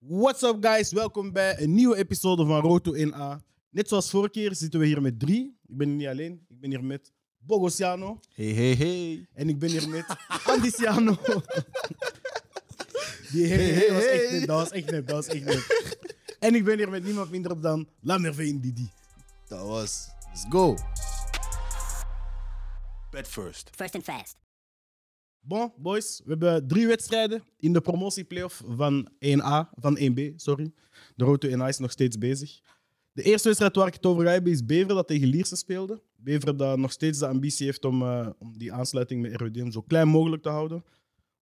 What's up, guys? Welkom bij een nieuwe episode van Roto 1A. Net zoals vorige keer zitten we hier met drie. Ik ben hier niet alleen. Ik ben hier met Bogosiano. Hey, hey, hey. En ik ben hier met Andiciano. Die hey, hey, was echt net, dat was echt net, dat was echt net. En ik ben hier met niemand minder dan Lamerveen Didi. Dat was. Let's go. Bed first. First and fast. Bon, boys, we hebben drie wedstrijden in de promotieplayoff van 1A, van 1B, sorry. De Roto 1A is nog steeds bezig. De eerste wedstrijd waar ik het over ga hebben is Beveren dat tegen Lierse speelde. Beveren dat nog steeds de ambitie heeft om, eh, om die aansluiting met RWDM zo klein mogelijk te houden.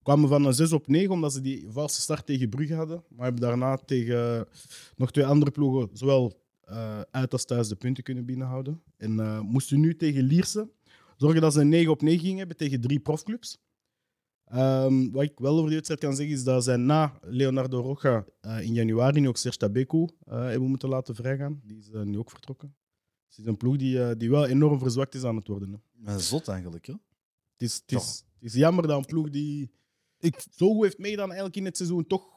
Kwamen van een 6 op 9 omdat ze die valse start tegen Brugge hadden. Maar hebben daarna tegen nog twee andere ploegen zowel eh, uit als thuis de punten kunnen binnenhouden. En eh, moesten nu tegen Lierse zorgen dat ze een 9 op 9 gingen hebben tegen drie profclubs. Ehm, wat ik wel over die wedstrijd kan zeggen is dat zij na Leonardo Rocha eh, in januari nu ook Serge Tabeku eh, hebben moeten laten vrijgaan. Die is eh, nu ook vertrokken. Dus het is een ploeg die, die wel enorm verzwakt is aan het worden. Hè. Maar zot eigenlijk, hè? Het, is, het, is, het is jammer dat een ploeg die ik, zo goed heeft meegedaan eigenlijk in het seizoen toch...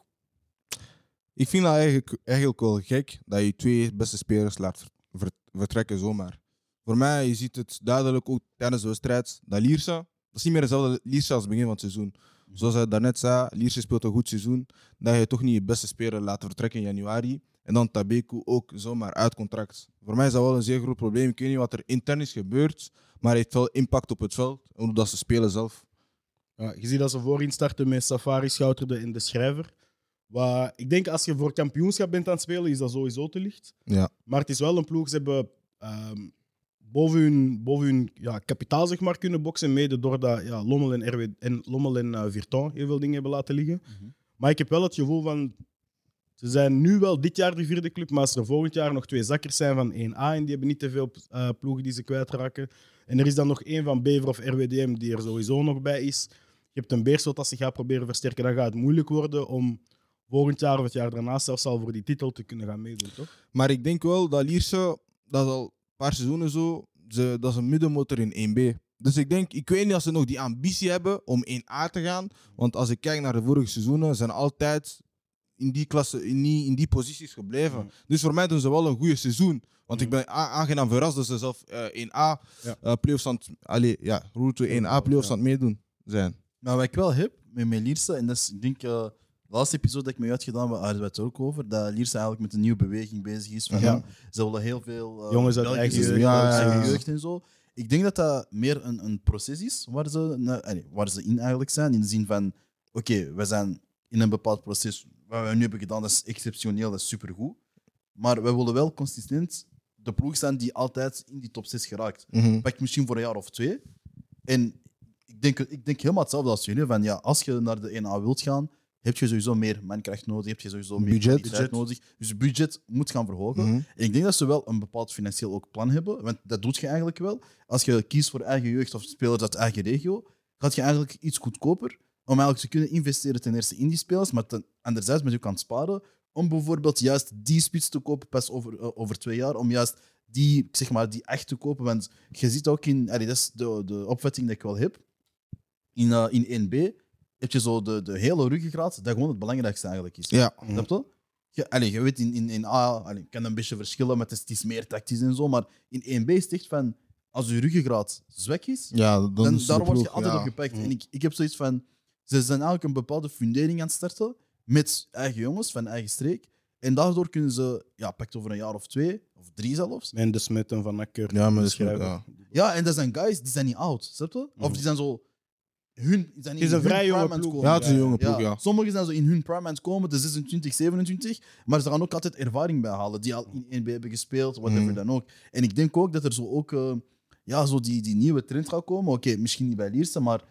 Ik vind dat eigenlijk, eigenlijk wel gek dat je twee beste spelers laat ver- ver- vertrekken zomaar. Voor mij, je ziet het duidelijk ook tijdens de wedstrijd. Dat Lierse, dat is niet meer dezelfde Lierse als het begin van het seizoen. Zoals hij daarnet zei, Lierse speelt een goed seizoen. Dat je toch niet je beste speler laat vertrekken in januari. En dan Tabeku ook zomaar uit contract. Voor mij is dat wel een zeer groot probleem. Ik weet niet wat er intern is gebeurd, maar het heeft wel impact op het veld. En hoe dat ze spelen zelf. Ja, je ziet dat ze voorin starten met Safari, Schouterde en de Schrijver. Wat, ik denk als je voor kampioenschap bent aan het spelen, is dat sowieso te licht. Ja. Maar het is wel een ploeg, ze hebben ehm, boven hun, boven hun ja, kapitaal zeg maar, kunnen boksen. Mede doordat ja, Lommel en, RW, en, Lommel en eh, Virton heel veel dingen hebben laten liggen. Maar ik heb wel het gevoel van. Ze zijn nu wel dit jaar de vierde club, maar als er volgend jaar nog twee zakkers zijn van 1A en die hebben niet te veel eh, ploegen die ze kwijtraken. En er is dan nog één van Bever of RWDM die er sowieso nog bij is. Je hebt een Beerschot als ze gaat proberen versterken, dan gaat het moeilijk worden om volgend jaar of het jaar daarna zelfs al voor die titel te kunnen gaan meedoen, toch? Maar ik denk wel dat Lierse, dat al paar seizoenen zo, ze, dat is een middenmotor in 1B. Dus ik denk, ik weet niet of ze nog die ambitie hebben om 1A te gaan. Want als ik kijk naar de vorige seizoenen, zijn altijd in die, klasse, in die, in die posities gebleven. Mm. Dus voor mij doen ze wel een goede seizoen. Want ik ben a- aangenaam verrast dat ze zelf eh, 1A Ja. eh, playoffs aan het, ja, route 1A playoffs Ja. aan het meedoen zijn. Maar wat ik wel heb met mijn Lierse, en dat is, ik denk, eh, de laatste episode dat ik mee uitgedaan, we hadden we het ook over, dat Lierse eigenlijk met een nieuwe beweging bezig is. Van, Ja. Ze willen heel veel eh, Jongens uit eigen jeugd. Ja, jeugd en zo. Ik denk dat dat meer een, een proces is waar ze, allee, waar ze in eigenlijk zijn. In de zin van, oké, we zijn in een bepaald proces, wat we nu hebben gedaan, dat is exceptioneel, dat is supergoed. Maar we willen wel consistent de ploeg zijn die altijd in die top 6 geraakt Mhm. pak misschien voor een jaar of twee. En ik denk, ik denk helemaal hetzelfde als jullie. Van, ja, als je naar de 1A wilt gaan, heb je sowieso meer mankracht nodig, heb je sowieso meer Budget. nodig. Dus budget moet gaan verhogen. Mhm. En ik denk dat ze wel een bepaald financieel ook plan hebben, want dat doet je eigenlijk wel. Als je kiest voor eigen jeugd of spelers uit eigen regio, gaat je eigenlijk iets goedkoper om eigenlijk te kunnen investeren ten eerste in die spelers, maar ten, anderzijds ben je het sparen om bijvoorbeeld juist die spits te kopen pas over, eh, over twee jaar, om juist die, zeg maar, die echt te kopen. Want je ziet ook in, allee, dat is de, de opvatting die ik wel heb, in, eh, in 1B heb je zo de, de hele ruggengraat, dat gewoon het belangrijkste eigenlijk is. Ja. Snap je? Je, allee, je weet, in, in, in A allee, kan een beetje verschillen, maar het is, het is meer tactisch en zo. Maar in 1B is het echt van, als je ruggengraat zwak is, Ja, dan, dan, is de daar word je ploeg, altijd ja. op gepakt. En ik, ik heb zoiets van, ze zijn eigenlijk een bepaalde fundering aan het starten met eigen jongens van eigen streek. En daardoor kunnen ze, ja, pakt over een jaar of twee, of drie zelfs. En de Smet en Van Akker. Ja, maar de ja. Ja, en dat zijn guys, die zijn niet oud, snap je? Of die zijn zo... Hun, zijn Het is een hun vrij jonge prime aan het ploeg. komen. Ja, het is een jonge ploeg, ja. Sommigen zijn zo in hun prime aan het komen, de 26, 27, maar ze gaan ook altijd ervaring bijhalen, die al in 1B hebben gespeeld, whatever Mhm. dan ook. En ik denk ook dat er zo ook eh, ja, zo die, die nieuwe trend gaat komen. Oké, misschien niet bij Lierse, maar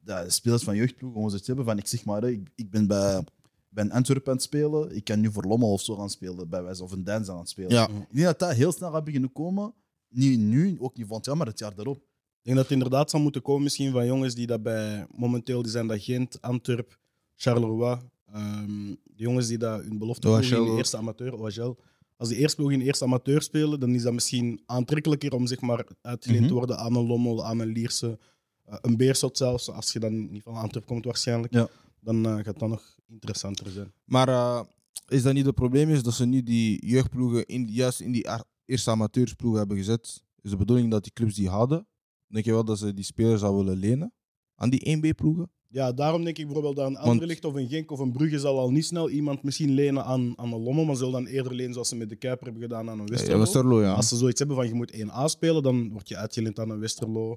de spelers van jeugdploegen gaan het hebben van, ik zeg maar, hè, ik, ik ben bij, bij Antwerpen aan het spelen, ik kan nu voor Lommel of zo gaan spelen, bij wijze of een Dance aan het spelen. Ja. Ik denk dat dat heel snel gaat beginnen komen. Niet nu, ook niet volgend jaar, maar het jaar daarop. Ik denk dat het inderdaad zal moeten komen misschien van jongens die dat bij momenteel die zijn dat Gent, Antwerp, Charleroi. ehm, de jongens die dat hun belofte ploeg in de eerste amateur, OHL. Als die eerste ploeg in de eerste amateur spelen, dan is dat misschien aantrekkelijker om zeg maar, uitgeleend Mhm. te worden aan een Lommel, aan een Lierse, eh, een Beerschot zelfs. Als je dan niet van Antwerp komt waarschijnlijk, Ja. dan eh, gaat dat nog interessanter zijn. Maar eh, Is dat niet het probleem? Is dat ze nu die jeugdploegen in, juist in die eerste amateursploegen hebben gezet? Is de bedoeling dat die clubs die hadden, denk je wel dat ze die spelers zouden willen lenen aan die 1B-ploegen? Ja, daarom denk ik bijvoorbeeld dat een Want- Anderlecht of een Genk of een Brugge zal al niet snel iemand misschien lenen aan, aan een Lommel, maar zullen dan eerder lenen zoals ze met de Kuiper hebben gedaan aan een Westerlo. Ja, Westerlo, ja. Als ze zoiets hebben van je moet 1A spelen, dan word je uitgeleend aan een Westerlo,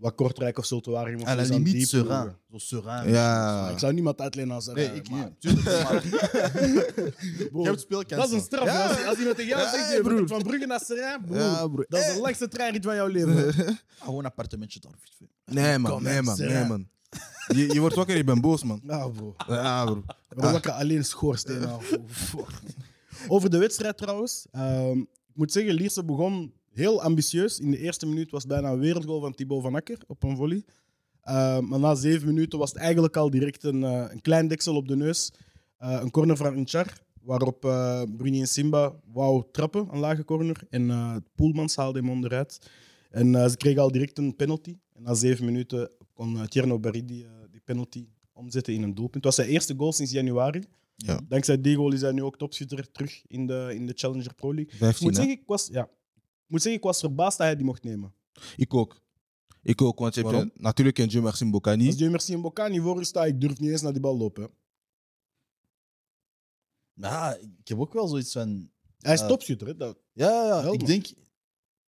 wat Kortrijk of Zultuarium. of À la iets aan die limite, ploegen. Serein. Zo Serein. Ja. Ik zou niemand uitlenen aan Nee, Serein, ik niet. Je hebt speelkansen. Dat is een straf. Ja. Als, als iemand tegen jou Ja, zegt, je broer. broer. van Brugge naar Serein, broer, Ja, broer. dat is Eh. de langste treinrit van jouw leven. Gewoon een appartementje daar. Nee, man. Kom, Nee, man. Nee, man. Je, je wordt wakker, je bent boos, man. Nou, bro. Ja, bro. Wakker alleen schoorsteen. Over de wedstrijd trouwens. Ehm, ik moet zeggen, Lierse begon heel ambitieus. In de eerste minuut was het bijna een wereldgoal van Thibaut van Akker op een volley. Ehm, maar na zeven minuten was het eigenlijk al direct een, eh, een klein deksel op de neus. Eh, een corner van Inchar, waarop eh Bruni en Simba wou trappen, een lage corner. En eh Poelmans haalde hem onderuit. En eh, ze kregen al direct een penalty. En na zeven minuten kon Tierno Barry die, eh, die penalty omzetten in een doelpunt. Het was zijn eerste goal sinds januari. Ja. Dankzij die goal is hij nu ook topschutter terug in de, in de Challenger Pro League. Ik 15, moet, hè? zeggen, ik, was, ja, moet zeggen, ik was verbaasd dat hij die mocht nemen. Ik ook. Ik ook, want je hebt je- natuurlijk een Jim Maxime Bocani. Als Dieu merci en Bocani voor je staat, ik durf niet eens naar die bal lopen. hè. Ja, ik heb ook wel zoiets van. Hij is Eh, topschutter. Hè? Dat, Ja, ja, ja. Ik denk.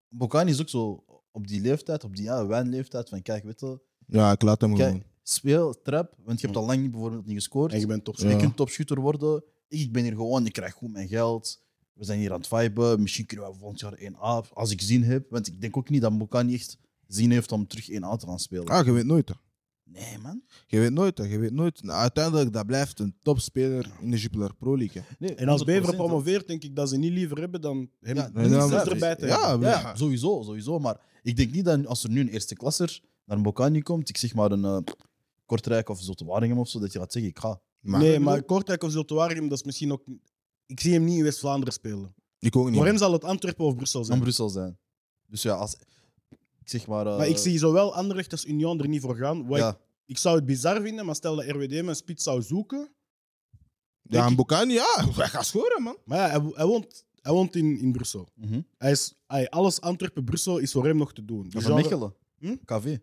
Bokani is ook zo op die leeftijd, op die ja, wijnleeftijd. Van kijk, weet je, Ja, ik laat hem kijk, gewoon. speel, trap. Want je hebt al lang niet, bijvoorbeeld niet gescoord. en je bent topschutter. Je Ja. kunt topshooter worden. Ik, ik ben hier gewoon, ik krijg goed mijn geld. We zijn hier aan het viben. Misschien kunnen we volgend jaar 1A, als ik zin heb. Want ik denk ook niet dat Bokani echt zin heeft om terug 1A te gaan spelen. Ah, je weet nooit. hè. Nee, man. Je weet nooit, hè. je weet nooit. Nou, uiteindelijk, dat blijft een topspeler in de Jupiler Pro League. hè. Nee, En als 100%, Beveren hè. promoveert, denk ik dat ze niet liever hebben dan hem Ja, nee, erbij te ja, hebben. Ja, Ja. sowieso, sowieso. Maar ik denk niet dat als er nu een eerste klasser naar een Bokani komt, ik zeg maar een eh, Kortrijk of Zotewaringen of zo, dat je gaat zeggen, ik ga. Maar, nee, maar Kortrijk of Zultuarium, dat is misschien ook... Ik zie hem niet in West-Vlaanderen spelen. Ik ook niet. Voor hem zal het Antwerpen of Brussel Van zijn. Brussel zijn. Dus ja, als... Ik zeg maar... eh, Maar ik zie zowel Anderlecht als Union er niet voor gaan. Wat ik, Ja, ik zou het bizar vinden, maar stel dat RWD mijn spits zou zoeken. Ja, ik- en Bocani, ja, hij gaat scoren, man. Maar ja, hij, hij woont, hij woont in, in Brussel. mhm. Hij is, hij, alles Antwerpen-Brussel is voor hem nog te doen. Die van Mechelen. Hm? KV.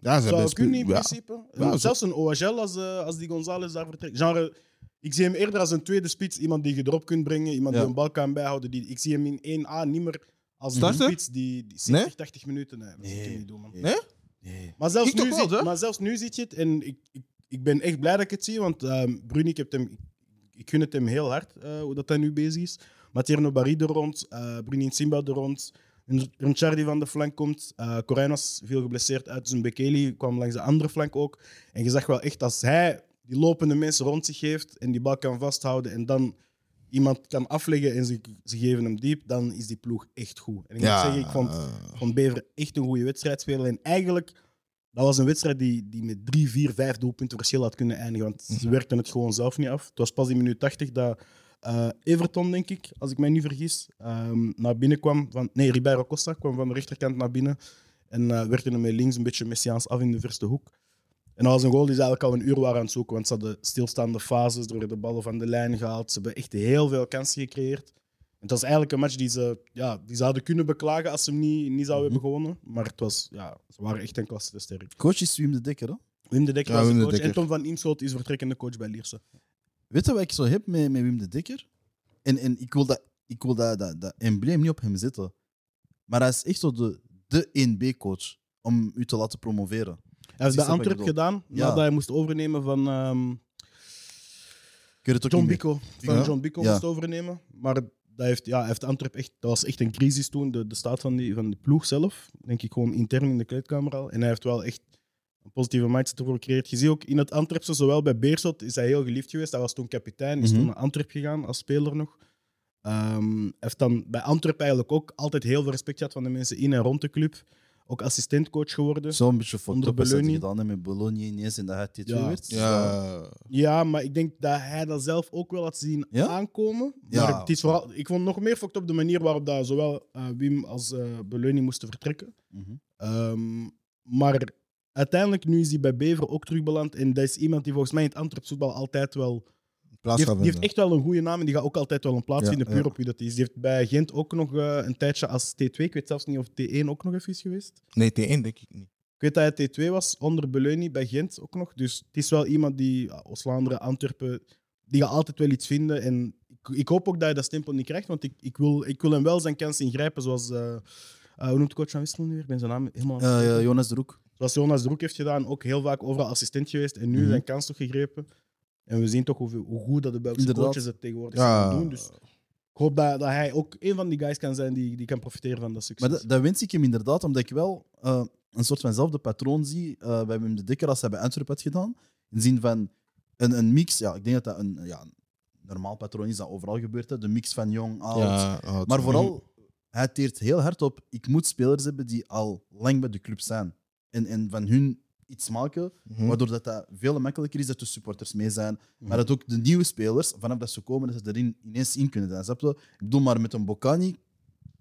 Ja, ze zou hebben kunnen in ja. principe. Ja, zo- Zelfs een OHL als, eh, als die González daar vertrekt. Genre, ik zie hem eerder als een tweede spits. Iemand die je erop kunt brengen. Iemand Ja. die een bal kan bijhouden. Die, ik zie hem in 1A niet meer als een Starter? spits die, die 70, Nee? 80 minuten... Nee, dat zie Nee. hem niet doen, man. Nee? Nee. Maar zelfs, Ik toch nu wel, hè? maar zelfs nu ziet je het. En ik, ik, ik ben echt blij dat ik het zie. Want ehm Bruni, ik, heb hem, ik, ik gun het hem heel hard eh, hoe dat hij nu bezig is. Materno Barry er rond. eh Bruni Simba er rond. Een van de flank komt. eh Corijn was veel geblesseerd uit. Dus een Bekeli kwam langs de andere flank ook. En je zag wel echt als hij die lopende mensen rond zich heeft en die bal kan vasthouden en dan iemand kan afleggen en ze, ze geven hem diep, dan is die ploeg echt goed. En ik moet zeggen, ik vond, vond Bever echt een goede wedstrijd spelen. En eigenlijk, dat was een wedstrijd die, die met drie, vier, vijf doelpunten verschil had kunnen eindigen. Want ze werkten het gewoon zelf niet af. Het was pas in minuut 80 dat eh, Everton, denk ik, als ik mij niet vergis, ehm, naar binnen kwam. Van, nee, Ribeiro Costa kwam van de rechterkant naar binnen. En eh werkte hem met links een beetje messiaans af in de verste hoek. En dat was een goal die ze eigenlijk al een uur waren aan het zoeken. Want ze hadden stilstaande fases, er werden ballen van de lijn gehaald. Ze hebben echt heel veel kansen gecreëerd. Het was eigenlijk een match die ze, ja, die ze hadden kunnen beklagen als ze hem niet, niet zouden hebben gewonnen. Maar het was, ja, ze waren echt een klasse te sterk. Coach is Wim de Dekker, hè? Wim de Dekker Ja, was de Wim de coach. En. Tom van Imschoot is vertrekkende coach bij Lierse. Weet je wat ik zo heb met, met Wim de Dekker? En, en ik wil, dat, ik wil dat, dat, dat embleem niet op hem zetten. Maar hij is echt zo de, de 1B-coach om u te laten promoveren. Hij heeft bij Antwerp gedaan, Ja. nadat hij moest overnemen van ehm, John. Bico. Van Ja. John Bico moest overnemen. Maar dat heeft, ja, hij heeft Antwerp echt, dat was echt een crisis toen, de, de staat van, die, van de ploeg zelf. Denk ik gewoon intern in de kleedkamer al. En hij heeft wel echt een positieve mindset ervoor gecreëerd. Je ziet ook in het Antwerpse, zowel bij Beerschot, is hij heel geliefd geweest. Hij was toen kapitein, is Mhm. toen naar Antwerp gegaan als speler nog. Hij heeft dan bij Antwerp eigenlijk ook altijd heel veel respect gehad van de mensen in en rond de club. Ook assistentcoach geworden. Zo'n beetje voor Onder dat hij Belloni. gedaan heeft met Bologna ineens en dat hij T2 Ja. werd. ja, Ja, maar ik denk dat hij dat zelf ook wel had zien Ja? aankomen. Maar Ja. het is vooral, ik vond nog meer fokt op de manier waarop dat zowel eh, Wim als eh Beleuni moesten vertrekken. Mhm. Ehm, maar uiteindelijk, nu is hij bij Bever ook terugbeland. En dat is iemand die volgens mij in het Antwerps voetbal altijd wel Die heeft, die echt wel een goede naam en die gaat ook altijd wel een plaats Ja, vinden, puur ja. op wie dat is. Die heeft bij Gent ook nog eh, een tijdje als T2, ik weet zelfs niet of T1 ook nog even is geweest. Nee, T1 denk ik niet. Ik weet dat hij T2 was, onder Beleuni bij Gent ook nog. Dus het is wel iemand die, Oost-Vlaanderen, Antwerpen, die gaat altijd wel iets vinden. En ik, ik hoop ook dat hij dat stempel niet krijgt, want ik, ik, wil, ik wil hem wel zijn kans ingrijpen, zoals... eh eh, hoe noemt de coach van Wisselen nu weer? Ik ben zijn naam helemaal... Jonas de Roek. Zoals Jonas de Roek heeft gedaan, ook heel vaak overal assistent geweest en nu Mhm. zijn kans toch gegrepen. En we zien toch hoeveel, hoe goed dat de Belgische Inderdaad. coaches het tegenwoordig Ja. doen. Dus ik hoop dat, dat hij ook een van die guys kan zijn die, die kan profiteren van dat succes. Maar dat, dat wens ik hem inderdaad, omdat ik wel eh, een soort vanzelfde patroon zie eh, bij Wim de Dekker als hij bij Antwerpen had gedaan. In de zin van een, een mix, ja, ik denk dat dat een, ja, een normaal patroon is dat overal gebeurt. Hè. De mix van jong, oud. Ja, oud. Maar vooral, hij teert heel hard op. Ik moet spelers hebben die al lang bij de club zijn. En, en van hun iets maken, Mhm. waardoor dat, dat veel makkelijker is dat de supporters mee zijn. Maar dat ook de nieuwe spelers, vanaf dat ze komen, dat ze erin ineens in kunnen zijn. Snap je? Ik bedoel, maar met een Bocani,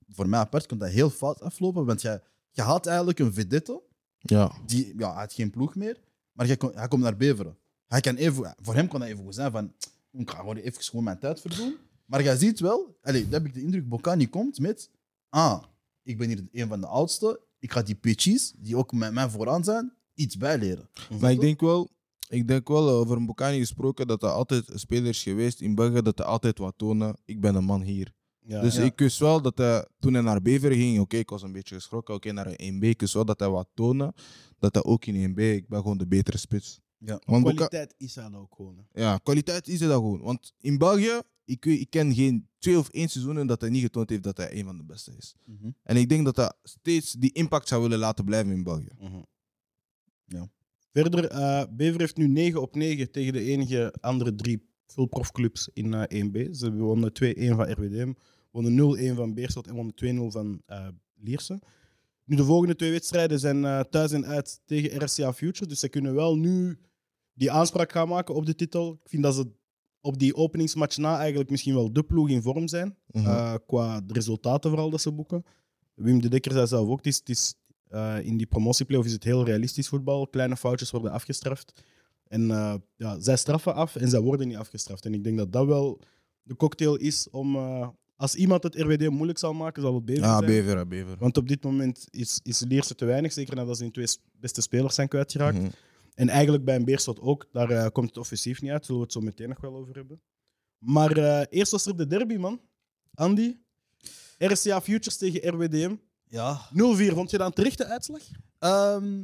voor mij apart, kon dat heel fout aflopen. Want je, je haalt eigenlijk een vedette, Ja. die ja, hij had geen ploeg meer, maar jij kon- hij komt naar Beveren. Hij kan even, voor hem kon dat even goed zijn van, ik ga gewoon even gewoon mijn tijd verdoen. Maar je ziet wel, allez, dat heb ik de indruk, Bocani komt met, ah, ik ben hier een van de oudste, ik ga die pitchies, die ook met mij vooraan zijn, iets bijleren. Maar ik denk wel, ik denk wel eh, over Mbokani gesproken dat er altijd een speler is geweest in België dat hij altijd wat tonen. Ik ben een man hier. Ja, dus ja. ik wist wel dat hij, toen hij naar Beveren ging, oké, ik was een beetje geschrokken. Oké, naar een 1B, ik wist wel dat hij wat tonen. Dat hij ook in 1B, ik ben gewoon de betere spits. Ja. Want Boka- kwaliteit is hij ook gewoon. hè. ja, kwaliteit is er dat gewoon. Want in België, ik, ik ken geen twee of één seizoenen dat hij niet getoond heeft dat hij een van de beste is. Mhm. En ik denk dat hij steeds die impact zou willen laten blijven in België. Ja. Verder, eh Bever heeft nu 9 op 9 tegen de enige andere drie fullprofclubs in eh 1B. Ze wonnen 2-1 van RWDM, wonnen 0-1 van Beerschot en wonnen 2-0 van eh Lierse. Nu, de volgende twee wedstrijden zijn eh, thuis en uit tegen RCA Future. Dus ze kunnen wel nu die aanspraak gaan maken op de titel. Ik vind dat ze op die openingsmatch na eigenlijk misschien wel de ploeg in vorm zijn. Mhm. Eh, qua de resultaten vooral dat ze boeken. Wim de Dekker zei zelf ook, het is, het is, eh, in die promotieplayoff is het heel realistisch voetbal. Kleine foutjes worden afgestraft. En eh, ja, zij straffen af en zij worden niet afgestraft. En ik denk dat dat wel de cocktail is om... eh, als iemand het RWD moeilijk zal maken, zal het Bever Ja, zijn. Bever, ja, Bever. Want op dit moment is, is Leerse te weinig, zeker nadat ze hun twee beste spelers zijn kwijtgeraakt. Mhm. En eigenlijk bij een Beerschot ook. Daar komt het offensief niet uit. Zullen we het zo meteen nog wel over hebben. Maar eerst was er de derby, man. Andy. RCA Futures tegen RWDM. 0-4. Ja, Vond je dat een terechte uitslag? Ehm,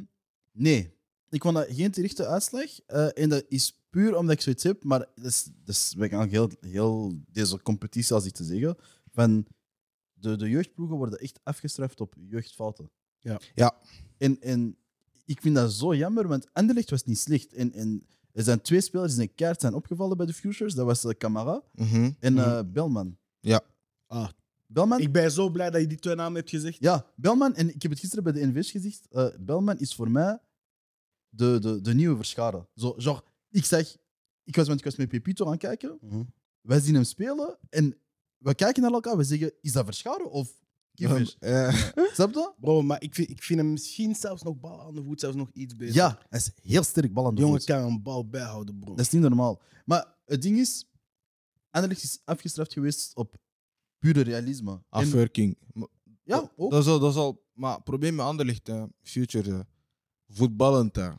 nee, ik vond dat geen terechte uitslag. Eh, en dat is puur omdat ik zoiets heb, maar dat is, dat is ben ik aan heel, heel deze competitie, als ik te zeggen, van de, de jeugdploegen worden echt afgestraft op jeugdfouten. Ja. Ja. En, en ik vind dat zo jammer, want Anderlecht was niet slecht. En, en er zijn twee spelers die zijn kaart zijn opgevallen bij de Futures. Dat was eh, Camara Mhm. en eh, Belman. Ja. Ah, Belman ik ben zo blij dat je die twee namen hebt gezegd. Ja, Belman, en ik heb het gisteren bij de NV's gezegd. eh, Belman is voor mij de, de, de nieuwe verscharen. Zo, genre, ik zeg, ik was, want ik was met Pepito aan het kijken. Mhm. Wij zien hem spelen en we kijken naar elkaar. We zeggen, is dat verscharen of Kiefer? Eh, Snap je? Bro, maar ik vind, ik vind hem misschien zelfs nog bal aan de voet, zelfs nog iets beter. Ja, hij is heel sterk bal aan de jongen voet. kan een bal bijhouden, bro. Dat is niet normaal. Maar het ding is, Anderlecht is afgestraft geweest op pure realisme. Afwerking. Maar ja, ook. Dat is al, dat is al, maar het probleem met Anderlecht, hè, Future, hè, voetballend, hè,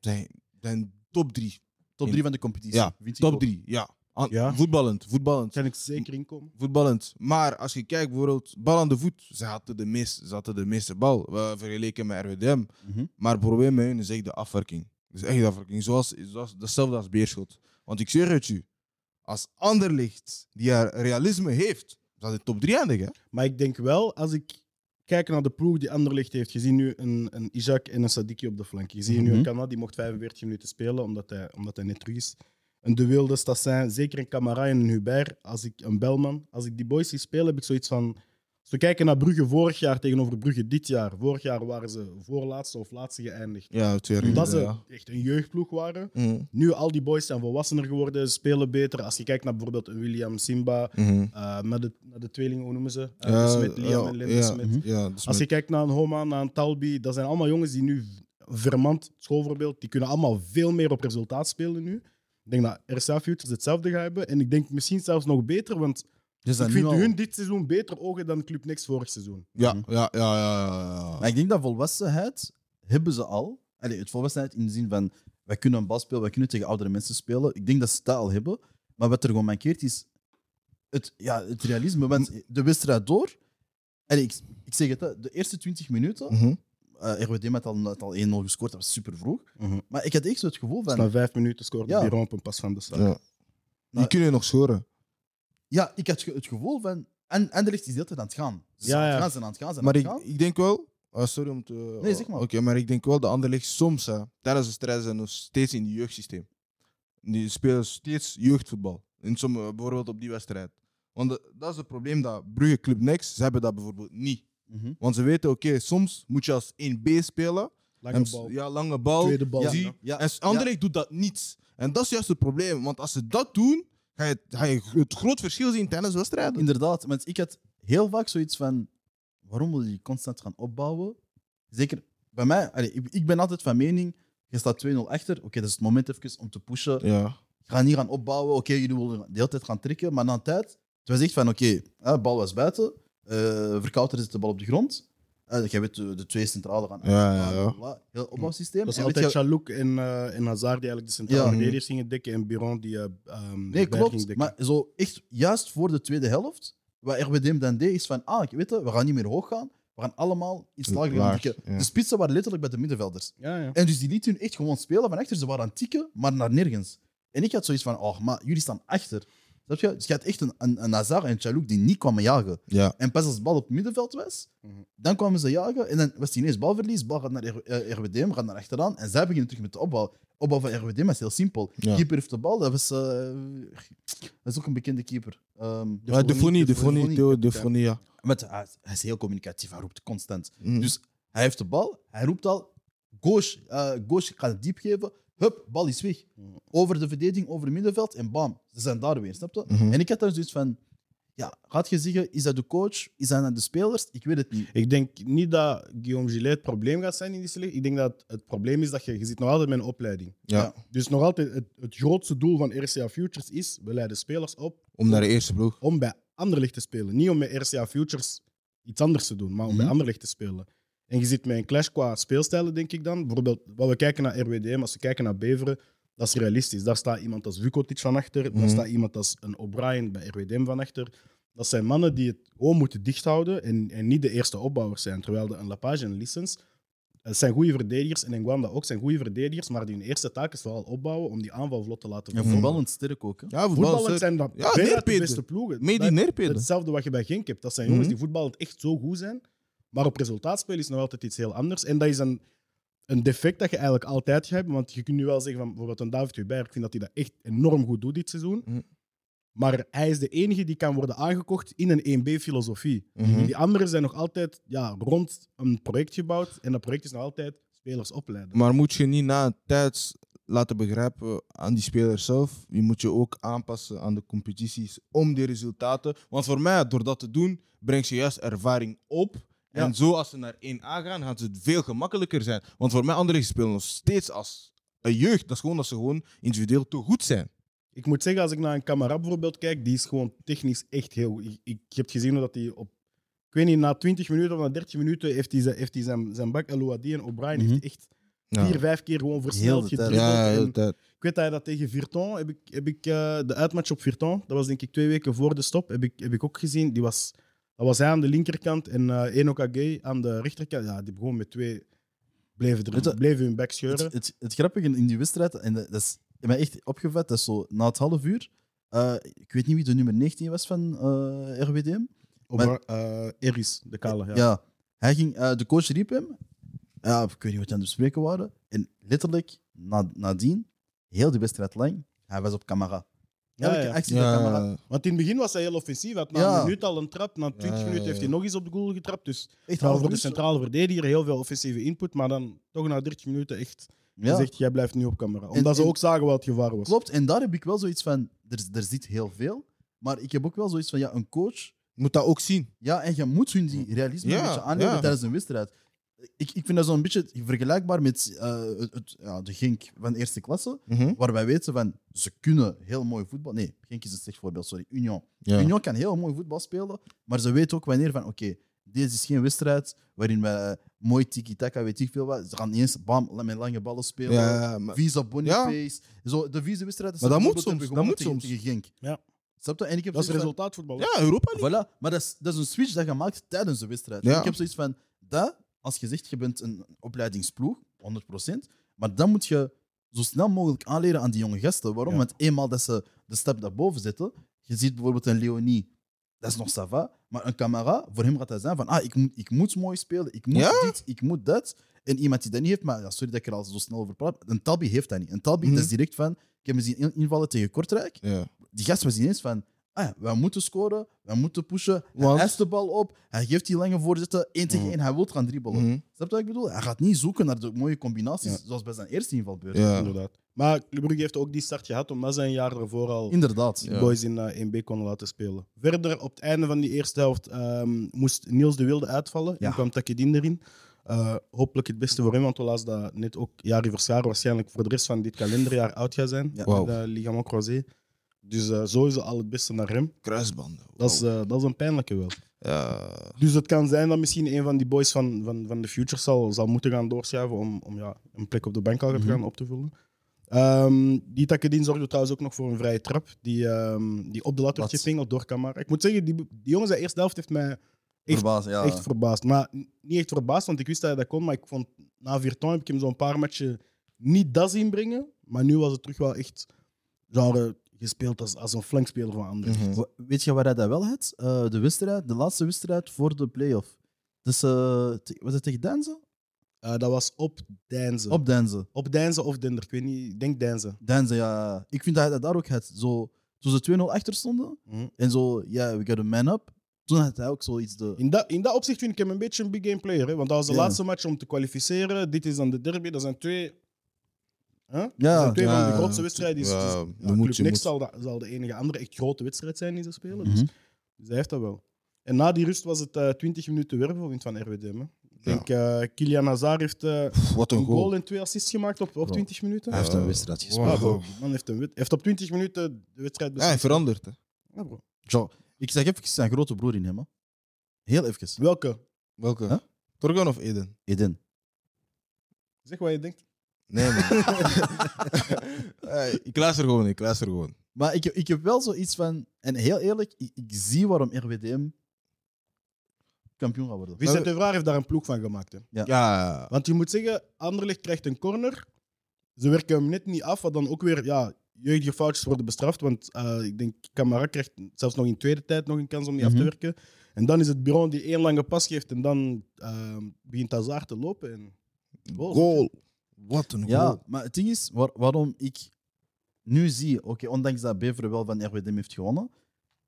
zijn, zijn top drie. top drie van de competitie. Ja, top ook. drie, ja. An- Ja. Voetballend, voetballend. Kan ik zeker inkomen? Voetballend. Maar als je kijkt, bijvoorbeeld, bal aan de voet, ze hadden de, meest, ze hadden de meeste bal, we vergeleken met RWDM. Mhm. Maar het probleem met hun is echt de afwerking. Dus echt de afwerking. Zoals, zoals hetzelfde als Beerschot. Want ik zeg het je, als Anderlecht die er realisme heeft, zal het top 3 eindigen. Maar ik denk wel, als ik kijk naar de ploeg die Anderlecht heeft, je ziet nu een, een Isaac en een Sadiki op de flank. Je ziet nu Mhm. een Kana, die mocht 45 minuten spelen, omdat hij, omdat hij net terug is. Een De Wilde, Stassin, zeker een Camara en een Hubert, als ik, een Belman. Als ik die boys zie spelen, heb ik zoiets van... Als we kijken naar Brugge vorig jaar tegenover Brugge dit jaar. Vorig jaar waren ze voorlaatste of laatste geëindigd. Ja, twee Omdat ze echt een jeugdploeg waren. Mhm, Nu, al die boys zijn volwassener geworden, spelen beter. Als je kijkt naar bijvoorbeeld William Simba, uh, met, de, met de tweelingen, hoe noemen ze? Uh, Ja, Smit, Liam ja, en Linde ja, Smit. Als je kijkt naar een Homa, naar een Talbi, dat zijn allemaal jongens die nu Vermand, schoolvoorbeeld, die kunnen allemaal veel meer op resultaat spelen nu. Ik denk dat RSA Futures hetzelfde gaat hebben. En ik denk misschien zelfs nog beter, want Zijn ik nu vind al- hun dit seizoen beter ogen dan Club Next vorig seizoen. Ja, Mhm. ja, ja, ja. ja, ja. Maar ik denk dat volwassenheid hebben ze al. Allee, het volwassenheid in de zin van wij kunnen een bal spelen, wij kunnen tegen oudere mensen spelen. Ik denk dat ze dat al hebben. Maar wat er gewoon mankeert is het, ja, het realisme. Want de wedstrijd door. Allee, ik, ik zeg het, hè, de eerste 20 minuten. Mhm. eh, RWD had al, had al 1-0 gescoord, dat was super vroeg. Mhm. Maar ik had echt zo het gevoel van. Na vijf minuten scoorde Ja. Op een pas van de stad. Ja. Die kunnen nog scoren. Ja, ik had ge- het gevoel van. En Anderlecht is de hele tijd aan het gaan. Ze zijn Ja, aan ja. het gaan, ze zijn aan het gaan, ze zijn Maar aan ik, het gaan. ik denk wel. ah, sorry om te. Nee, zeg maar. Oké, maar ik denk wel dat Anderlecht soms hè, tijdens de strijd zijn nog steeds in het jeugdsysteem. Die spelen steeds jeugdvoetbal. In sommige, bijvoorbeeld op die wedstrijd. Want de- dat is het probleem dat Brugge Club Next, ze hebben dat bijvoorbeeld niet. Mhm. Want ze weten, oké, soms moet je als 1B spelen. Lange En bal. Ja, lange bal. Tweede bal. Ja, zie. ja, en Anderlecht doet dat niet. En dat is juist het probleem. Want als ze dat doen, ga je, ga je het groot verschil zien tijdens wedstrijden. Inderdaad, want ik had heel vaak zoiets van: waarom wil je constant gaan opbouwen? Zeker bij mij, allee, ik, ik ben altijd van mening: je staat 2-0 achter, oké, dat is het moment even om te pushen. Ja. Ga niet gaan opbouwen, oké, jullie willen de hele tijd gaan trekken, maar na een tijd, het was echt van: oké, de bal was buiten, eh Verkouter zet de bal op de grond. Eh jij weet, de, de twee centrale gaan. Ja, ja, Heel opbouwsysteem. Dat is En altijd je- Chalouk en, eh en Hazard die eigenlijk de centrale Ja. verdedigers gingen dekken en Biron die eh ehm Nee, klopt. dekken. Maar zo echt juist voor de tweede helft, wat RWDM dan deed, is van, ah, weet je, we gaan niet meer hoog gaan. We gaan allemaal iets lager gaan tikken. De spitsen waren letterlijk bij de middenvelders. Ja, ja. En dus die lieten hun echt gewoon spelen van achter. Ze waren aan het tikken, maar naar nergens. En ik had zoiets van, oh, maar jullie staan achter. Snap je? Dus je had echt een, een, een Hazard en Chalouk die niet kwamen jagen. Ja. En pas als de bal op het middenveld was, Mhm. dan kwamen ze jagen. En dan was het ineens balverlies. Bal gaat naar R- eh, RWDM, gaat naar achteraan. En zij beginnen terug met de opbouw. Opbouw van RWDM is heel simpel. Ja. Keeper heeft de bal. Dat, was, eh, dat is ook een bekende keeper. Ehm, Ja, de Fonie, de Fonie, Fonie, Theo de. Fonie, ja. Met, hij, hij is heel communicatief. Hij roept constant. Mhm. Dus hij heeft de bal. Hij roept al. Gauche, eh Gauche gaat het diep geven. Hup, bal is weg. Over de verdediging, over het middenveld. En bam, ze zijn daar weer. Snap je? Mhm. En ik had daar zoiets van. Ja, gaat je zeggen, is dat de coach? Is dat aan de spelers? Ik weet het niet. Ik denk niet dat Guillaume Gillet het probleem gaat zijn in die selectie. Ik denk dat het probleem is dat je, je zit nog altijd met een opleiding. Ja, Dus nog altijd het, het grootste doel van RCA Futures is, we leiden spelers op om naar de eerste ploeg. om bij Anderlecht te spelen. Niet om met RCA Futures iets anders te doen, maar om bij Mhm. Anderlecht te spelen. En je zit met een clash qua speelstijlen, denk ik dan. Bijvoorbeeld, wat we kijken naar RWDM, als we kijken naar Beveren, dat is realistisch. Daar staat iemand als Vukotic van achter, daar Mhm. staat iemand als een O'Brien bij RWDM van achter. Dat zijn mannen die het gewoon moeten dichthouden en, en niet de eerste opbouwers zijn. Terwijl de, een Lapage en een Lissens, het zijn goede verdedigers en Ngwanda ook zijn goede verdedigers, maar die hun eerste taak is vooral opbouwen om die aanval vlot te laten En verlopen. voetballend sterk ook. Hè? Ja, Voetballend zijn dat Ja, de beste ploegen. Mee die Dat- neerpeden. Hetzelfde wat je bij Genk hebt. Dat zijn jongens Mhm. die voetballend echt zo goed zijn. Maar op resultaatspel is nog altijd iets heel anders. En dat is een, een defect dat je eigenlijk altijd gaat hebben. Want je kunt nu wel zeggen van bijvoorbeeld een David Hubert. Ik vind dat hij dat echt enorm goed doet dit seizoen. Mhm. Maar hij is de enige die kan worden aangekocht in een 1B-filosofie. Mhm. Die anderen zijn nog altijd ja, rond een project gebouwd. En dat project is nog altijd spelers opleiden. Maar moet je niet na een tijd laten begrijpen aan die speler zelf, je moet je ook aanpassen aan de competities om die resultaten. Want voor mij, door dat te doen, brengt je juist ervaring op. Ja. En zo als ze naar 1A gaan, gaat het veel gemakkelijker zijn. Want voor mij, anderen spelen nog steeds als een jeugd. Dat is gewoon dat ze gewoon individueel te goed zijn. Ik moet zeggen, als ik naar een Camara bijvoorbeeld kijk, die is gewoon technisch echt heel goed. Ik, ik heb gezien dat hij op, ik weet niet, na 20 minuten of na 30 minuten heeft hij, zijn- heeft hij zijn, zijn bak Elouadi en O'Brien Mhm. heeft hij echt Ja, vier, vijf keer gewoon versneld, gedribbeld. ja, En heel de tijd. ik weet dat hij dat tegen Virton, heb ik, heb ik eh, de uitmatch op Virton, dat was denk ik twee weken voor de stop, heb ik, heb ik ook gezien. Die was, dat was hij aan de linkerkant en eh Enoch Agay aan de rechterkant. Ja, die begon met twee, bleven, je, er, bleven hun bek scheuren. Het, het, het grappige in die wedstrijd, en dat is mij echt opgevat, dat is zo na het half uur. eh, ik weet niet wie de nummer 19 was van eh, RWDM. Over, eh, Eris, de kale. Ja. Ja. hij ging, de coach riep hem. Ja, ik weet niet wat ze aan het bespreken waren. En letterlijk, na, nadien, heel de wedstrijd lang, hij was op camera. Ja, Elke ja. actie Want in het begin was hij heel offensief. Hij had na Ja. een minuut al een trap. Na 20 Ja, minuten ja, heeft hij nog eens op de goal getrapt. Dus Echt voor de centrale verdediger heel veel offensieve input. Maar dan toch na 30 minuten echt Ja, gezegd, jij blijft nu op camera. En- Omdat ze en- ook zagen wat het gevaar was. klopt. En daar heb ik wel zoiets van, er, er zit heel veel. Maar ik heb ook wel zoiets van, ja, een coach moet dat ook zien. Ja, en je moet hun die realisme Ja, een beetje aannemen ja. tijdens een wedstrijd. Ik, ik vind dat zo'n beetje vergelijkbaar met eh, het, het- ja, de Genk van eerste klasse. Mhm. Waar wij weten van ze kunnen heel mooi voetbal. Nee, Genk is een slecht voorbeeld, sorry. Union. Ja. Union kan heel mooi voetbal spelen, maar ze weten ook wanneer van oké, deze is geen wedstrijd waarin we mooi tiki-taka, weet ik veel wat. Ze gaan niet eens bam, met lange ballen spelen. Ja, maar- Visa Boniface. Zo, de vieze wedstrijd. Maar dat moet soms, dat moet tegen, soms. tegen Genk. Ja. Snap je? En ik heb Dat is resultaatvoetbal. ja, Europa League. Voilà, maar dat is, dat is een switch dat je maakt tijdens de wedstrijd. Ja. Ik heb zoiets van, dat, als je zegt je bent een opleidingsploeg, 100%, maar dan moet je zo snel mogelijk aanleren aan die jonge gasten. Waarom? Ja. Want eenmaal dat ze de stap daarboven zetten, je ziet bijvoorbeeld een Leonie, dat is nog ça va, maar een camera, voor hem gaat dat zijn van, ah, ik moet, ik moet mooi spelen, ik moet Ja. dit, ik moet dat. En iemand die dat niet heeft, maar ja, sorry dat ik er al zo snel over praat, een Talbi heeft dat niet. Een Talbi, Mhm. dat is direct van, ik heb me zien in- invallen tegen Kortrijk, Ja. die gast was ineens van. Ah ja, wij moeten scoren, wij moeten pushen. Hij eist de bal op, hij geeft die lange voorzetten, één tegen Mhm. één, hij wil gaan dribbelen. Mhm. Snap je wat ik bedoel? Hij gaat niet zoeken naar de mooie combinaties, Ja. zoals bij zijn eerste invalbeurt. Ja. Inderdaad. Maar Club Brugge heeft ook die start gehad, omdat ze een jaar ervoor al Inderdaad. de Ja. boys in eh 1B konden laten spelen. Verder, op het einde van die eerste helft ehm, moest Niels de Wilde uitvallen Ja. en kwam Takedin erin. Eh, hopelijk het beste voor hem, want we lazen dat net ook Jari Verschaar waarschijnlijk voor de rest van dit kalenderjaar oud gaat zijn. Ja. Wauw. Met de ligament croisé. Dus eh, sowieso al het beste naar hem. Kruisbanden. Dat is, eh, dat is een pijnlijke wel. Ja. Dus het kan zijn dat misschien een van die boys van, van, van de Future zal, zal moeten gaan doorschuiven om, om ja, een plek op de bank al te Mhm. gaan op te vullen. Ehm, die Takedin zorgde trouwens ook nog voor een vrije trap die, ehm, die op de lat werd Wat? gepingeld door Kamara. Ik moet zeggen, die, die jongen zijn eerste helft heeft mij echt, Verbaasd, ja. echt verbaasd. Maar n- niet echt verbaasd, want ik wist dat hij dat kon, maar ik vond na Virton heb ik hem zo'n paar matchen niet dat zien brengen. Maar nu was het terug wel echt genre gespeeld als, als een flankspeler van anderen. Mhm. Weet je waar hij dat wel had? Eh, de wedstrijd, de laatste wedstrijd voor de play-off. Dus, eh, was het tegen Denze? Eh, dat was op Deinze. Op Denze. Op Deinze of Dender, ik weet niet, ik denk Deinze. Denze, ja. Ik vind dat hij dat daar ook had. Zo, toen ze 2-0 achter stonden, Mhm. en zo, ja, we got a man up. Toen had hij ook zoiets de... In dat, in dat opzicht vind ik hem een beetje een big game player. Hè? Want dat was de laatste match om te kwalificeren. Dit is dan de derby. Dat zijn twee, dat Ja, zijn twee van de ja, grootste wedstrijden. Dus, ja, dus, ja, moet Next zal, dat, zal de enige andere echt grote wedstrijd zijn die ze spelen. Dus, Mhm. dus hij heeft dat wel. En na die rust was het eh 20 minuten wervelwind van RWDM. Hè? Ik denk, eh Kilian Hazard heeft eh, Wat een een goal goal. en twee assists gemaakt op, op Bro. 20 minuten. Hij heeft Ja. een wedstrijd Wow. gespeeld. Ja, die man heeft, een, heeft op 20 minuten de wedstrijd Ja, hij verandert. Hè. Ja, bro. Zo, ik zeg even zijn grote broer in hem. Hè. Heel even. Welke? Welke? Huh? Torgan of Eden? Eden. Zeg wat je denkt. Nee, man. Hey, ik luister gewoon, ik luister gewoon. Maar ik, ik heb wel zoiets van... En heel eerlijk, ik, ik zie waarom RWDM kampioen gaat worden. Vincent de Vraag heeft daar een ploeg van gemaakt. Hè? Ja. Ja, Want je moet zeggen, Anderlecht krijgt een corner. Ze werken hem net niet af, wat dan ook weer ja, jeugdige foutjes worden bestraft. Want eh, ik denk, Camara krijgt zelfs nog in tweede tijd nog een kans om die af te Mhm. werken. En dan is het bureau die één lange pas geeft en dan eh, begint Hazard te lopen. En... Goal. goal. Wat een Ja, goal. maar het ding is, waar- waarom ik nu zie, oké, ondanks dat Beveren wel van RWDM heeft gewonnen,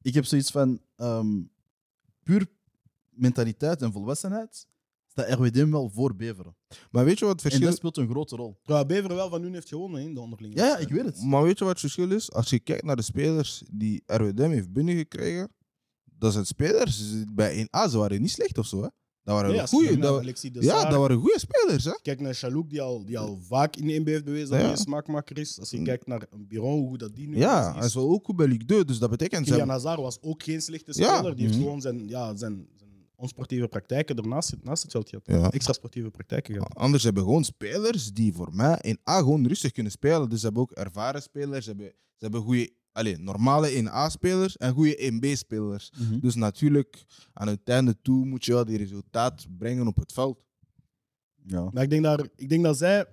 ik heb zoiets van ehm, puur mentaliteit en volwassenheid, staat RWDM wel voor Beveren. Maar weet je wat het En verschil dat is? speelt een grote rol. Terwijl Bever wel van hun heeft gewonnen in de onderlinge. Ja, ja, ik weet het. Maar weet je wat het verschil is? Als je kijkt naar de spelers die RWDM heeft binnengekregen, dat zijn spelers bij 1A, ze waren niet slecht of zo. Hè? Dat waren je goede. ja, dat waren goede spelers. Hè? Kijk naar Chalouk, die al, die al vaak in de NBA heeft bewezen dat Ja. hij een smaakmaker is. Als je Mm. kijkt naar een Biron, hoe dat die nu Ja, is. hij is wel ook goed bij Ligue 2, dus dat betekent... Kylian Hazard was ook geen slechte Ja. speler. Die heeft Mhm. gewoon zijn, ja, zijn, zijn onsportieve praktijken ernaast naast het veld gehad. Ja. Extra sportieve praktijken gehad. Anders hebben we gewoon spelers die voor mij in A gewoon rustig kunnen spelen. Dus ze hebben ook ervaren spelers, ze hebben, ze hebben goede, allez, normale 1A-spelers en goede 1B-spelers. Dus natuurlijk, aan het einde toe moet je wel die resultaat brengen op het veld. Ja. Maar ik denk, daar, ik denk dat zij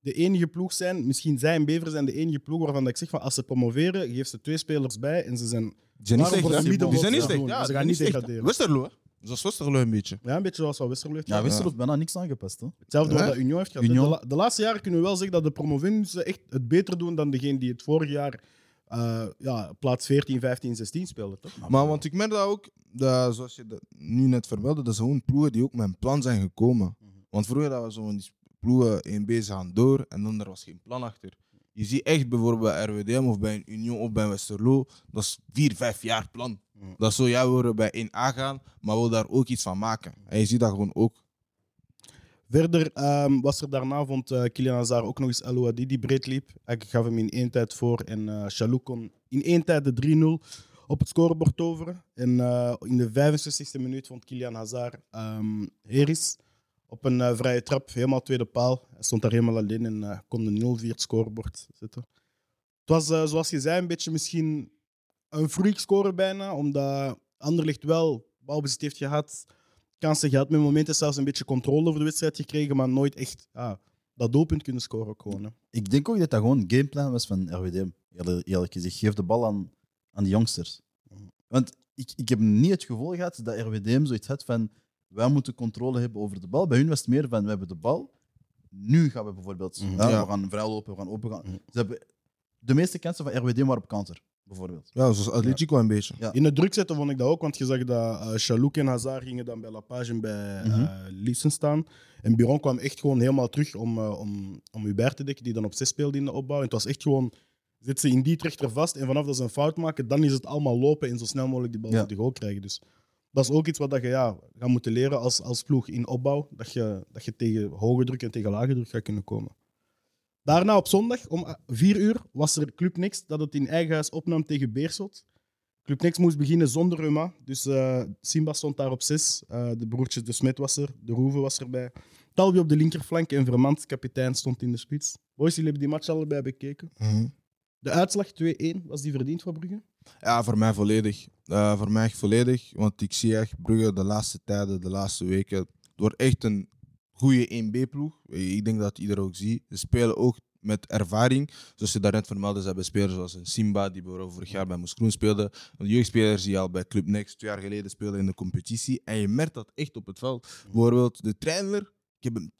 de enige ploeg zijn, misschien zij en Bever zijn de enige ploeg waarvan dat ik zeg van als ze promoveren, geef ze twee spelers bij en ze zijn Die zijn niet slecht, de Die zijn niet ja. Ze gaan niet slecht. degraderen. Westerlo, hè? Zoals Westerlo een beetje. ja, een beetje zoals wat Westerlo heeft Ja. Westerlo heeft bijna niks aangepast. Hè? Hetzelfde Ja. wat dat Union heeft gehad. Union. De, la- de laatste jaren kunnen we wel zeggen dat de promovensen echt het beter doen dan degene die het vorig jaar eh, ja, plaats 14, 15, 16 speelde. Toch? Maar want ik merk dat ook, dat, zoals je dat nu net vermeldde, dat zijn gewoon ploegen die ook met een plan zijn gekomen. Mhm. Want vroeger dat we zo van die ploegen 1B ze gaan door en dan er was geen plan achter. Je ziet echt bijvoorbeeld bij RWDM of bij een Union of bij Westerlo, dat is vier, vijf jaar plan. Mhm. Dat is zo, ja, we willen bij 1A gaan, maar we willen daar ook iets van maken. En je ziet dat gewoon ook. Verder ehm, was er daarna, vond eh, Kylian Hazard ook nog eens El Ouadi die breed liep. Ik gaf hem in één tijd voor en eh Chalou kon in één tijd de 3-0 op het scorebord toveren. En eh, in de 65e minuut vond Kylian Hazard ehm Heris op een vrije trap, helemaal tweede paal. Hij stond daar helemaal alleen en kon de 0-4 het scorebord zetten. Het was, zoals je zei, een beetje misschien een freak score bijna, omdat Anderlecht wel balbezit heeft gehad, kansen gehad, met momenten zelfs een beetje controle over de wedstrijd gekregen, maar nooit echt ja, dat doelpunt kunnen scoren ook gewoon. hè. Ik denk ook dat dat gewoon een gameplan was van RWDM. Eerlijk eerlijk gezegd, geef de bal aan, aan de youngsters. Want ik, ik heb niet het gevoel gehad dat RWDM zoiets had van wij moeten controle hebben over de bal. Bij hun was het meer van we hebben de bal. Nu gaan we bijvoorbeeld. Mhm. Ja. We gaan vrij lopen, we gaan open gaan. Mhm. Ze hebben, de meeste kansen van RWDM waren op counter, bijvoorbeeld. Ja, zoals Atletico een beetje. Ja. In het druk zetten vond ik dat ook, want je zag dat uh, Chalouk en Hazard gingen dan bij Lapage en bij eh Liesen staan. En Biron kwam echt gewoon helemaal terug om, uh, om, om Hubert te dekken, die dan op 6 speelde in de opbouw. En het was echt gewoon, zit ze in die trechter vast en vanaf dat ze een fout maken, dan is het allemaal lopen en zo snel mogelijk die bal Ja. op de goal krijgen. Dus dat is ook iets wat dat je ja, gaat moeten leren als, als ploeg in opbouw, dat je, dat je tegen hoge druk en tegen lage druk gaat kunnen komen. Daarna op zondag om 4 uur was er Club Next dat het in eigen huis opnam tegen Beerschot. Club Next moest beginnen zonder Ruma. Dus eh, Simba stond daar op 6. de broertjes De Smet was er. De Roeve was erbij. Talbi op de linkerflank en Vermand, kapitein, stond in de spits. Boys, jullie hebben die match allebei bekeken. Mhm. De uitslag 2-1, was die verdiend voor Brugge? Ja, voor mij volledig. Eh, voor mij volledig. Want ik zie echt Brugge de laatste tijden, de laatste weken. Het wordt echt een goede 1B-ploeg. Ik denk dat iedereen ook ziet. Ze spelen ook met ervaring. Zoals je daarnet vermeldde, ze hebben spelers zoals een Simba, die bijvoorbeeld vorig jaar bij Moes Kroen speelde. Een jeugdspeler die al bij Club Next twee jaar geleden speelde in de competitie. En je merkt dat echt op het veld. Bijvoorbeeld de trainer, ik heb hem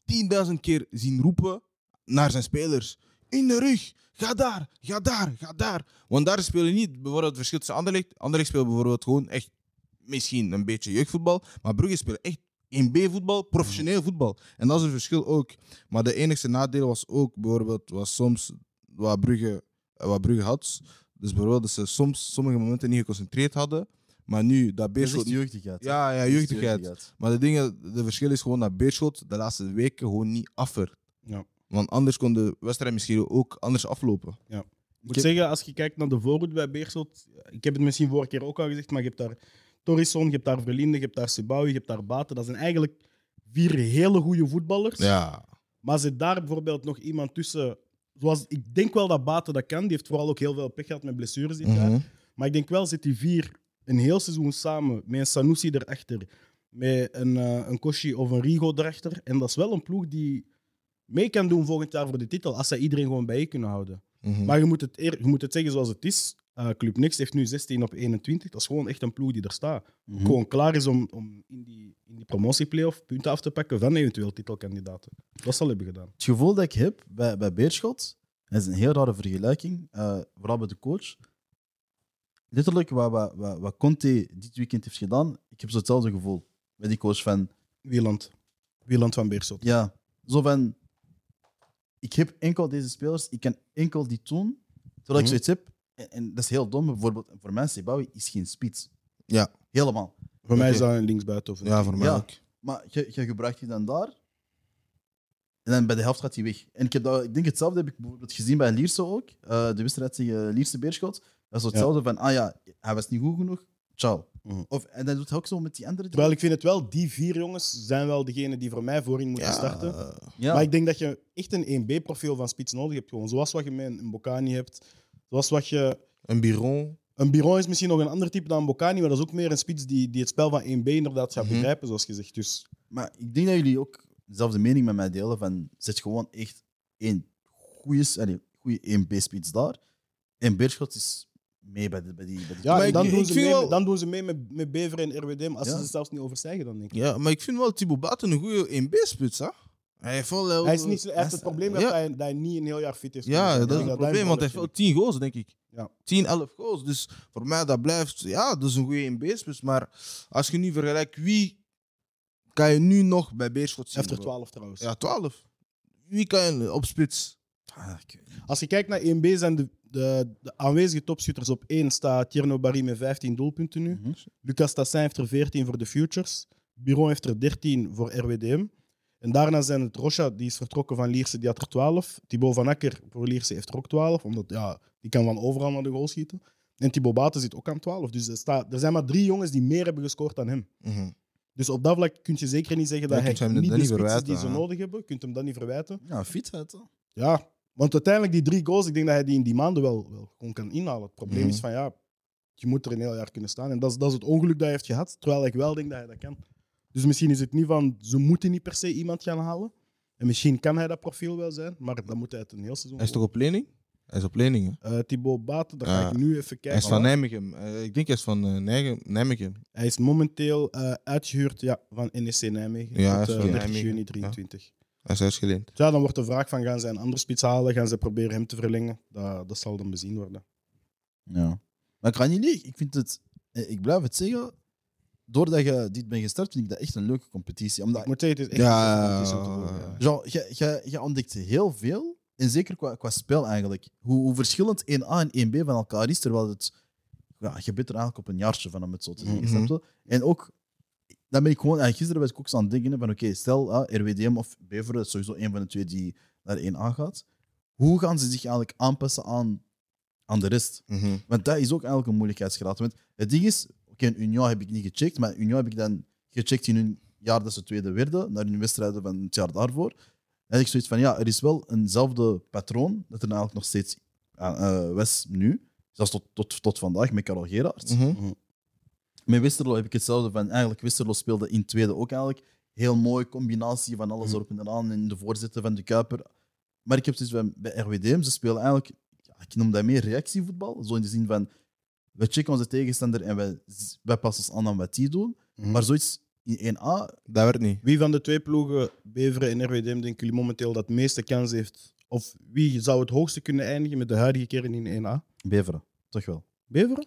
10.000 keer zien roepen naar zijn spelers. In de rug, ga daar, ga daar, ga daar. Want daar spelen niet bijvoorbeeld het verschil tussen Anderlecht. Anderlecht speelt bijvoorbeeld gewoon echt misschien een beetje jeugdvoetbal. Maar Brugge speelt echt in B-voetbal, professioneel voetbal. En dat is het verschil ook. Maar de enige nadeel was ook bijvoorbeeld was soms wat Brugge, wat Brugge had. Dus bijvoorbeeld dat ze soms sommige momenten niet geconcentreerd hadden. Maar nu dat Dat is Beerschot... echt jeugdigheid. Ja, ja, Dat jeugdigheid. Maar de, dingen, de verschil is gewoon dat Beerschot de laatste weken gewoon niet affert. Ja. Want anders kon de wedstrijd misschien ook anders aflopen. Ik moet heb- zeggen, als je kijkt naar de voorhoede bij Beerschot, ik heb het misschien vorige keer ook al gezegd, maar je hebt daar Torison, je hebt daar Verlinde, je hebt daar Sebawi, je hebt daar Baten. Dat zijn eigenlijk vier hele goede voetballers. Ja. Maar zit daar bijvoorbeeld nog iemand tussen, zoals ik denk wel dat Baten dat kan, die heeft vooral ook heel veel pech gehad met blessures dit jaar. Mhm. Maar ik denk wel, zit die vier een heel seizoen samen met een Sanusi erachter, met een, eh, een Koshi of een Rigo erachter. En dat is wel een ploeg die mee kan doen volgend jaar voor de titel, als zij iedereen gewoon bij je kunnen houden. Mhm. Maar je moet het, eer- je moet het zeggen zoals het is. Eh, Club Next heeft nu 16 op 21. Dat is gewoon echt een ploeg die er staat. Mhm. Gewoon klaar is om, om in die, in die promotieplayoff punten af te pakken van eventueel titelkandidaten. Dat zal hebben gedaan. Het gevoel dat ik heb bij, bij Beerschot, dat is een heel rare vergelijking, eh, vooral bij de coach. Letterlijk wat, wat, wat, wat Conte dit weekend heeft gedaan, ik heb zo hetzelfde gevoel bij die coach van, Wieland. Wieland van Beerschot. ja, zo van, ik heb enkel deze spelers, ik kan enkel die doen, terwijl ik Mhm. zoiets heb, en, en dat is heel dom, bijvoorbeeld voor mij, Sebawi is geen spits. Ja. Helemaal. Voor mij is dat een linksbuiten. Of een ja, voor mij Ja. ook. Maar je, je gebruikt die dan daar. En dan bij de helft gaat hij weg. En ik, heb dat, ik denk hetzelfde heb ik bijvoorbeeld gezien bij Lierse ook. Eh, de wedstrijd tegen Lierse Beerschot. Dat is zo hetzelfde van, ah ja, hij was niet goed genoeg. Ciao. Mhm. Of, en dat doet hij ook zo met die andere. Terwijl ik vind het wel, die vier jongens zijn wel degenen die voor mij voorin moeten Ja, starten. ja. Maar ik denk dat je echt een 1B-profiel van spits nodig hebt. Gewoon. Zoals wat je met een Bocani hebt. Zoals wat je een Biron. Een Biron is misschien nog een ander type dan Bocani, maar dat is ook meer een spits die, die het spel van 1B inderdaad gaat Mhm. begrijpen, zoals gezegd. Dus Maar ik denk dat jullie ook dezelfde mening met mij delen. Van, zet gewoon echt één goede, goede 1B-spits daar. En Beerschot is mee bij, de, bij die. Bij die ja, Maar ik- dan, ik doen ze vind mee, wel- met- dan doen ze mee met, met Bever en RWDM, als Ja. ze het zelfs niet overstijgen, dan denk ik. Ja, maar ik vind wel Thibaut Baten een goede 1B-spits. hè. Hij is niet, hij heeft het probleem dat, Ja. hij, dat hij niet een heel jaar fit is. Ja, dat is dat probleem, want hij heeft hem wel 10 goals, denk ik. Ja. 10, 11 goals. Dus voor mij, dat blijft... Ja, dat is een goede 1B-spits. Maar als je nu vergelijkt, wie kan je nu nog bij Beerschot zien? Hij heeft er 12 trouwens. Ja, 12. Wie kan je op spits? Ah. Als je kijkt naar 1B, zijn de, de, de aanwezige topschutters op 1 staat Tierno Barry met 15 doelpunten nu. Mhm. Lucas Tassin heeft er 14 voor de Futures. Biron heeft er 13 voor RWDM. En daarna zijn het Rocha, die is vertrokken van Lierse, die had er 12. Thibaut van Akker voor Lierse heeft er ook 12, omdat ja, die kan van overal naar de goal schieten. En Thibaut Baten zit ook aan 12. Dus er, staat, er zijn maar drie jongens die meer hebben gescoord dan hem. Mhm. Dus op dat vlak kun je zeker niet zeggen dat hij hem niet de spits die ze ja. nodig hebben. Je kunt hem dat niet verwijten. Ja, hè. Ja, want uiteindelijk die drie goals, ik denk dat hij die in die maanden wel, wel gewoon kan inhalen. Het probleem Mhm. is van ja, je moet er een heel jaar kunnen staan. En dat is, dat is het ongeluk dat hij heeft gehad, terwijl ik wel denk dat hij dat kan. Dus misschien is het niet van, ze moeten niet per se iemand gaan halen. En misschien kan hij dat profiel wel zijn, maar dan moet hij het een heel seizoen Hij is toch op lening? Hij is op lening, hè? Uh, Thibaut Baten, daar ga Ja. ik nu even Hij kijken. is van Nijmegen. Eh, ik denk hij is van Nijge- Nijmegen. Hij is momenteel eh, uitgehuurd ja, van NEC Nijmegen. Ja, hij tot is eh, van 30 Nijmegen, juni ja. 23. Hij is uitgeleend. Ja, dan wordt de vraag van, gaan ze een andere spits halen? Gaan ze proberen hem te verlengen? Dat, dat zal dan bezien worden. Ja. Maar ik ga niet liegen. Ik vind het... Ik blijf het zeggen. Doordat je dit bent gestart, vind ik dat echt een leuke competitie. Omdat Ik moet zeggen, het is echt Ja, een competitie om te je, je, je ontdekt heel veel. En zeker qua, qua spel eigenlijk. Hoe, hoe verschillend 1A en 1B van elkaar is. Terwijl het. Ja, je bent er eigenlijk op een jaartje van, om het zo te zeggen. Mhm. En ook. Dan ben ik gewoon. gisteren was ik ook zo aan het denken van. Oké, stel ah, RWDM of Beveren, dat is sowieso een van de twee die naar 1A gaat. Hoe gaan ze zich eigenlijk aanpassen aan, aan de rest? Mhm. Want dat is ook eigenlijk een moeilijkheidsgraad. Want het ding is, oké, in Union heb ik niet gecheckt, maar Union heb ik dan gecheckt in hun jaar dat ze tweede werden, naar hun wedstrijden van het jaar daarvoor. En ik zoiets van, ja, er is wel eenzelfde patroon dat er eigenlijk nog steeds uh, was nu. Zelfs tot, tot, tot vandaag met Karel Gerards. Mhm. Met Westerlo heb ik hetzelfde van, eigenlijk Westerlo speelde in tweede ook eigenlijk. Heel mooi combinatie van alles Mhm. erop en eraan en de voorzetten van de Kuiper. Maar ik heb zoiets van, bij RWDM, ze spelen eigenlijk, ja, ik noem dat meer reactievoetbal. Zo in de zin van, we checken onze tegenstander en wij, wij passen ons aan aan wat die doen. Mhm. Maar zoiets in 1A, Dat werd niet. Wie van de twee ploegen, Beveren en RWDM, denken jullie momenteel dat het meeste kans heeft? Of wie zou het hoogste kunnen eindigen met de huidige kern in 1A? Beveren, toch wel. Beveren?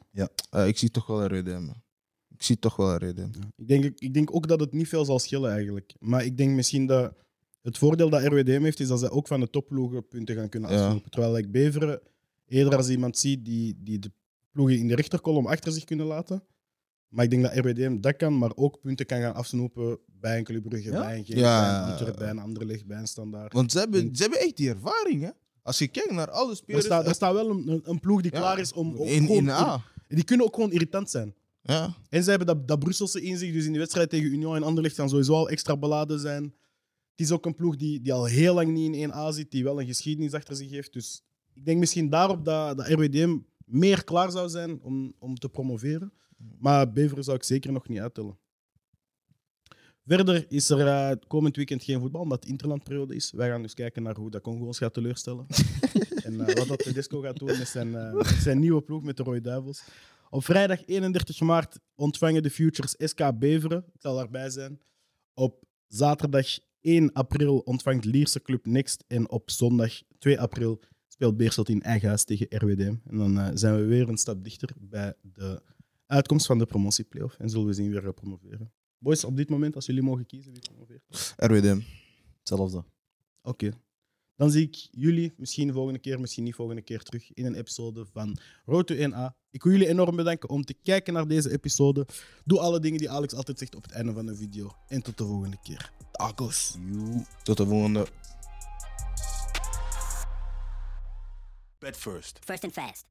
Eh, ik zie toch wel man. Ik zie toch wel een reden. Ik denk, ik denk ook dat het niet veel zal schillen eigenlijk. Maar ik denk misschien dat het voordeel dat RWDM heeft, is dat zij ook van de topploegen punten gaan kunnen Ja. afsnoepen. Terwijl ik Beveren eerder als iemand zie die, die de ploegen in de rechterkolom achter zich kunnen laten. Maar ik denk dat RWDM dat kan, maar ook punten kan gaan afsnoepen bij een Club Brugge, Ja? bij een Genk, Ja. bij een bij een Anderlecht, bij een Standaard. Want ze hebben, En- ze hebben echt die ervaring, hè? Als je kijkt naar alle Er spelers. staat, er staat wel een, ploeg die Ja. klaar is om... om in, gewoon- in A. Die kunnen ook gewoon irritant zijn. Ja. En ze hebben dat, dat Brusselse in zich, dus in de wedstrijd tegen Union en Anderlecht gaan sowieso al extra beladen zijn. Het is ook een ploeg die, die al heel lang niet in 1A zit, die wel een geschiedenis achter zich heeft. Dus ik denk misschien daarop dat, dat RWDM meer klaar zou zijn om, om te promoveren. Maar Beveren zou ik zeker nog niet uittellen. Verder is er eh, komend weekend geen voetbal, omdat het interlandperiode is. Wij gaan dus kijken naar hoe dat Congo ons gaat teleurstellen. en eh, wat dat Tedesco gaat doen met zijn, eh, met zijn nieuwe ploeg, met de Rode Duivels. Op vrijdag 31 maart ontvangen de Futures SK Beveren. Ik zal daarbij zijn. Op zaterdag 1 april ontvangt Lierse Club Next. En op zondag 2 april speelt Beerschot in eigen huis tegen RWDM. En dan eh, zijn we weer een stap dichter bij de uitkomst van de promotieplayoff. En zullen we zien wie er promoveren. Boys, op dit moment, als jullie mogen kiezen wie promoveert. RWDM. Hetzelfde. Oké. Dan zie ik jullie misschien de volgende keer, misschien niet volgende keer terug in een episode van Road to 1A. Ik wil jullie enorm bedanken om te kijken naar deze episode. Doe alle dingen die Alex altijd zegt op het einde van de video. En tot de volgende keer. Tacos. Tot de volgende. Bet first. First and fast.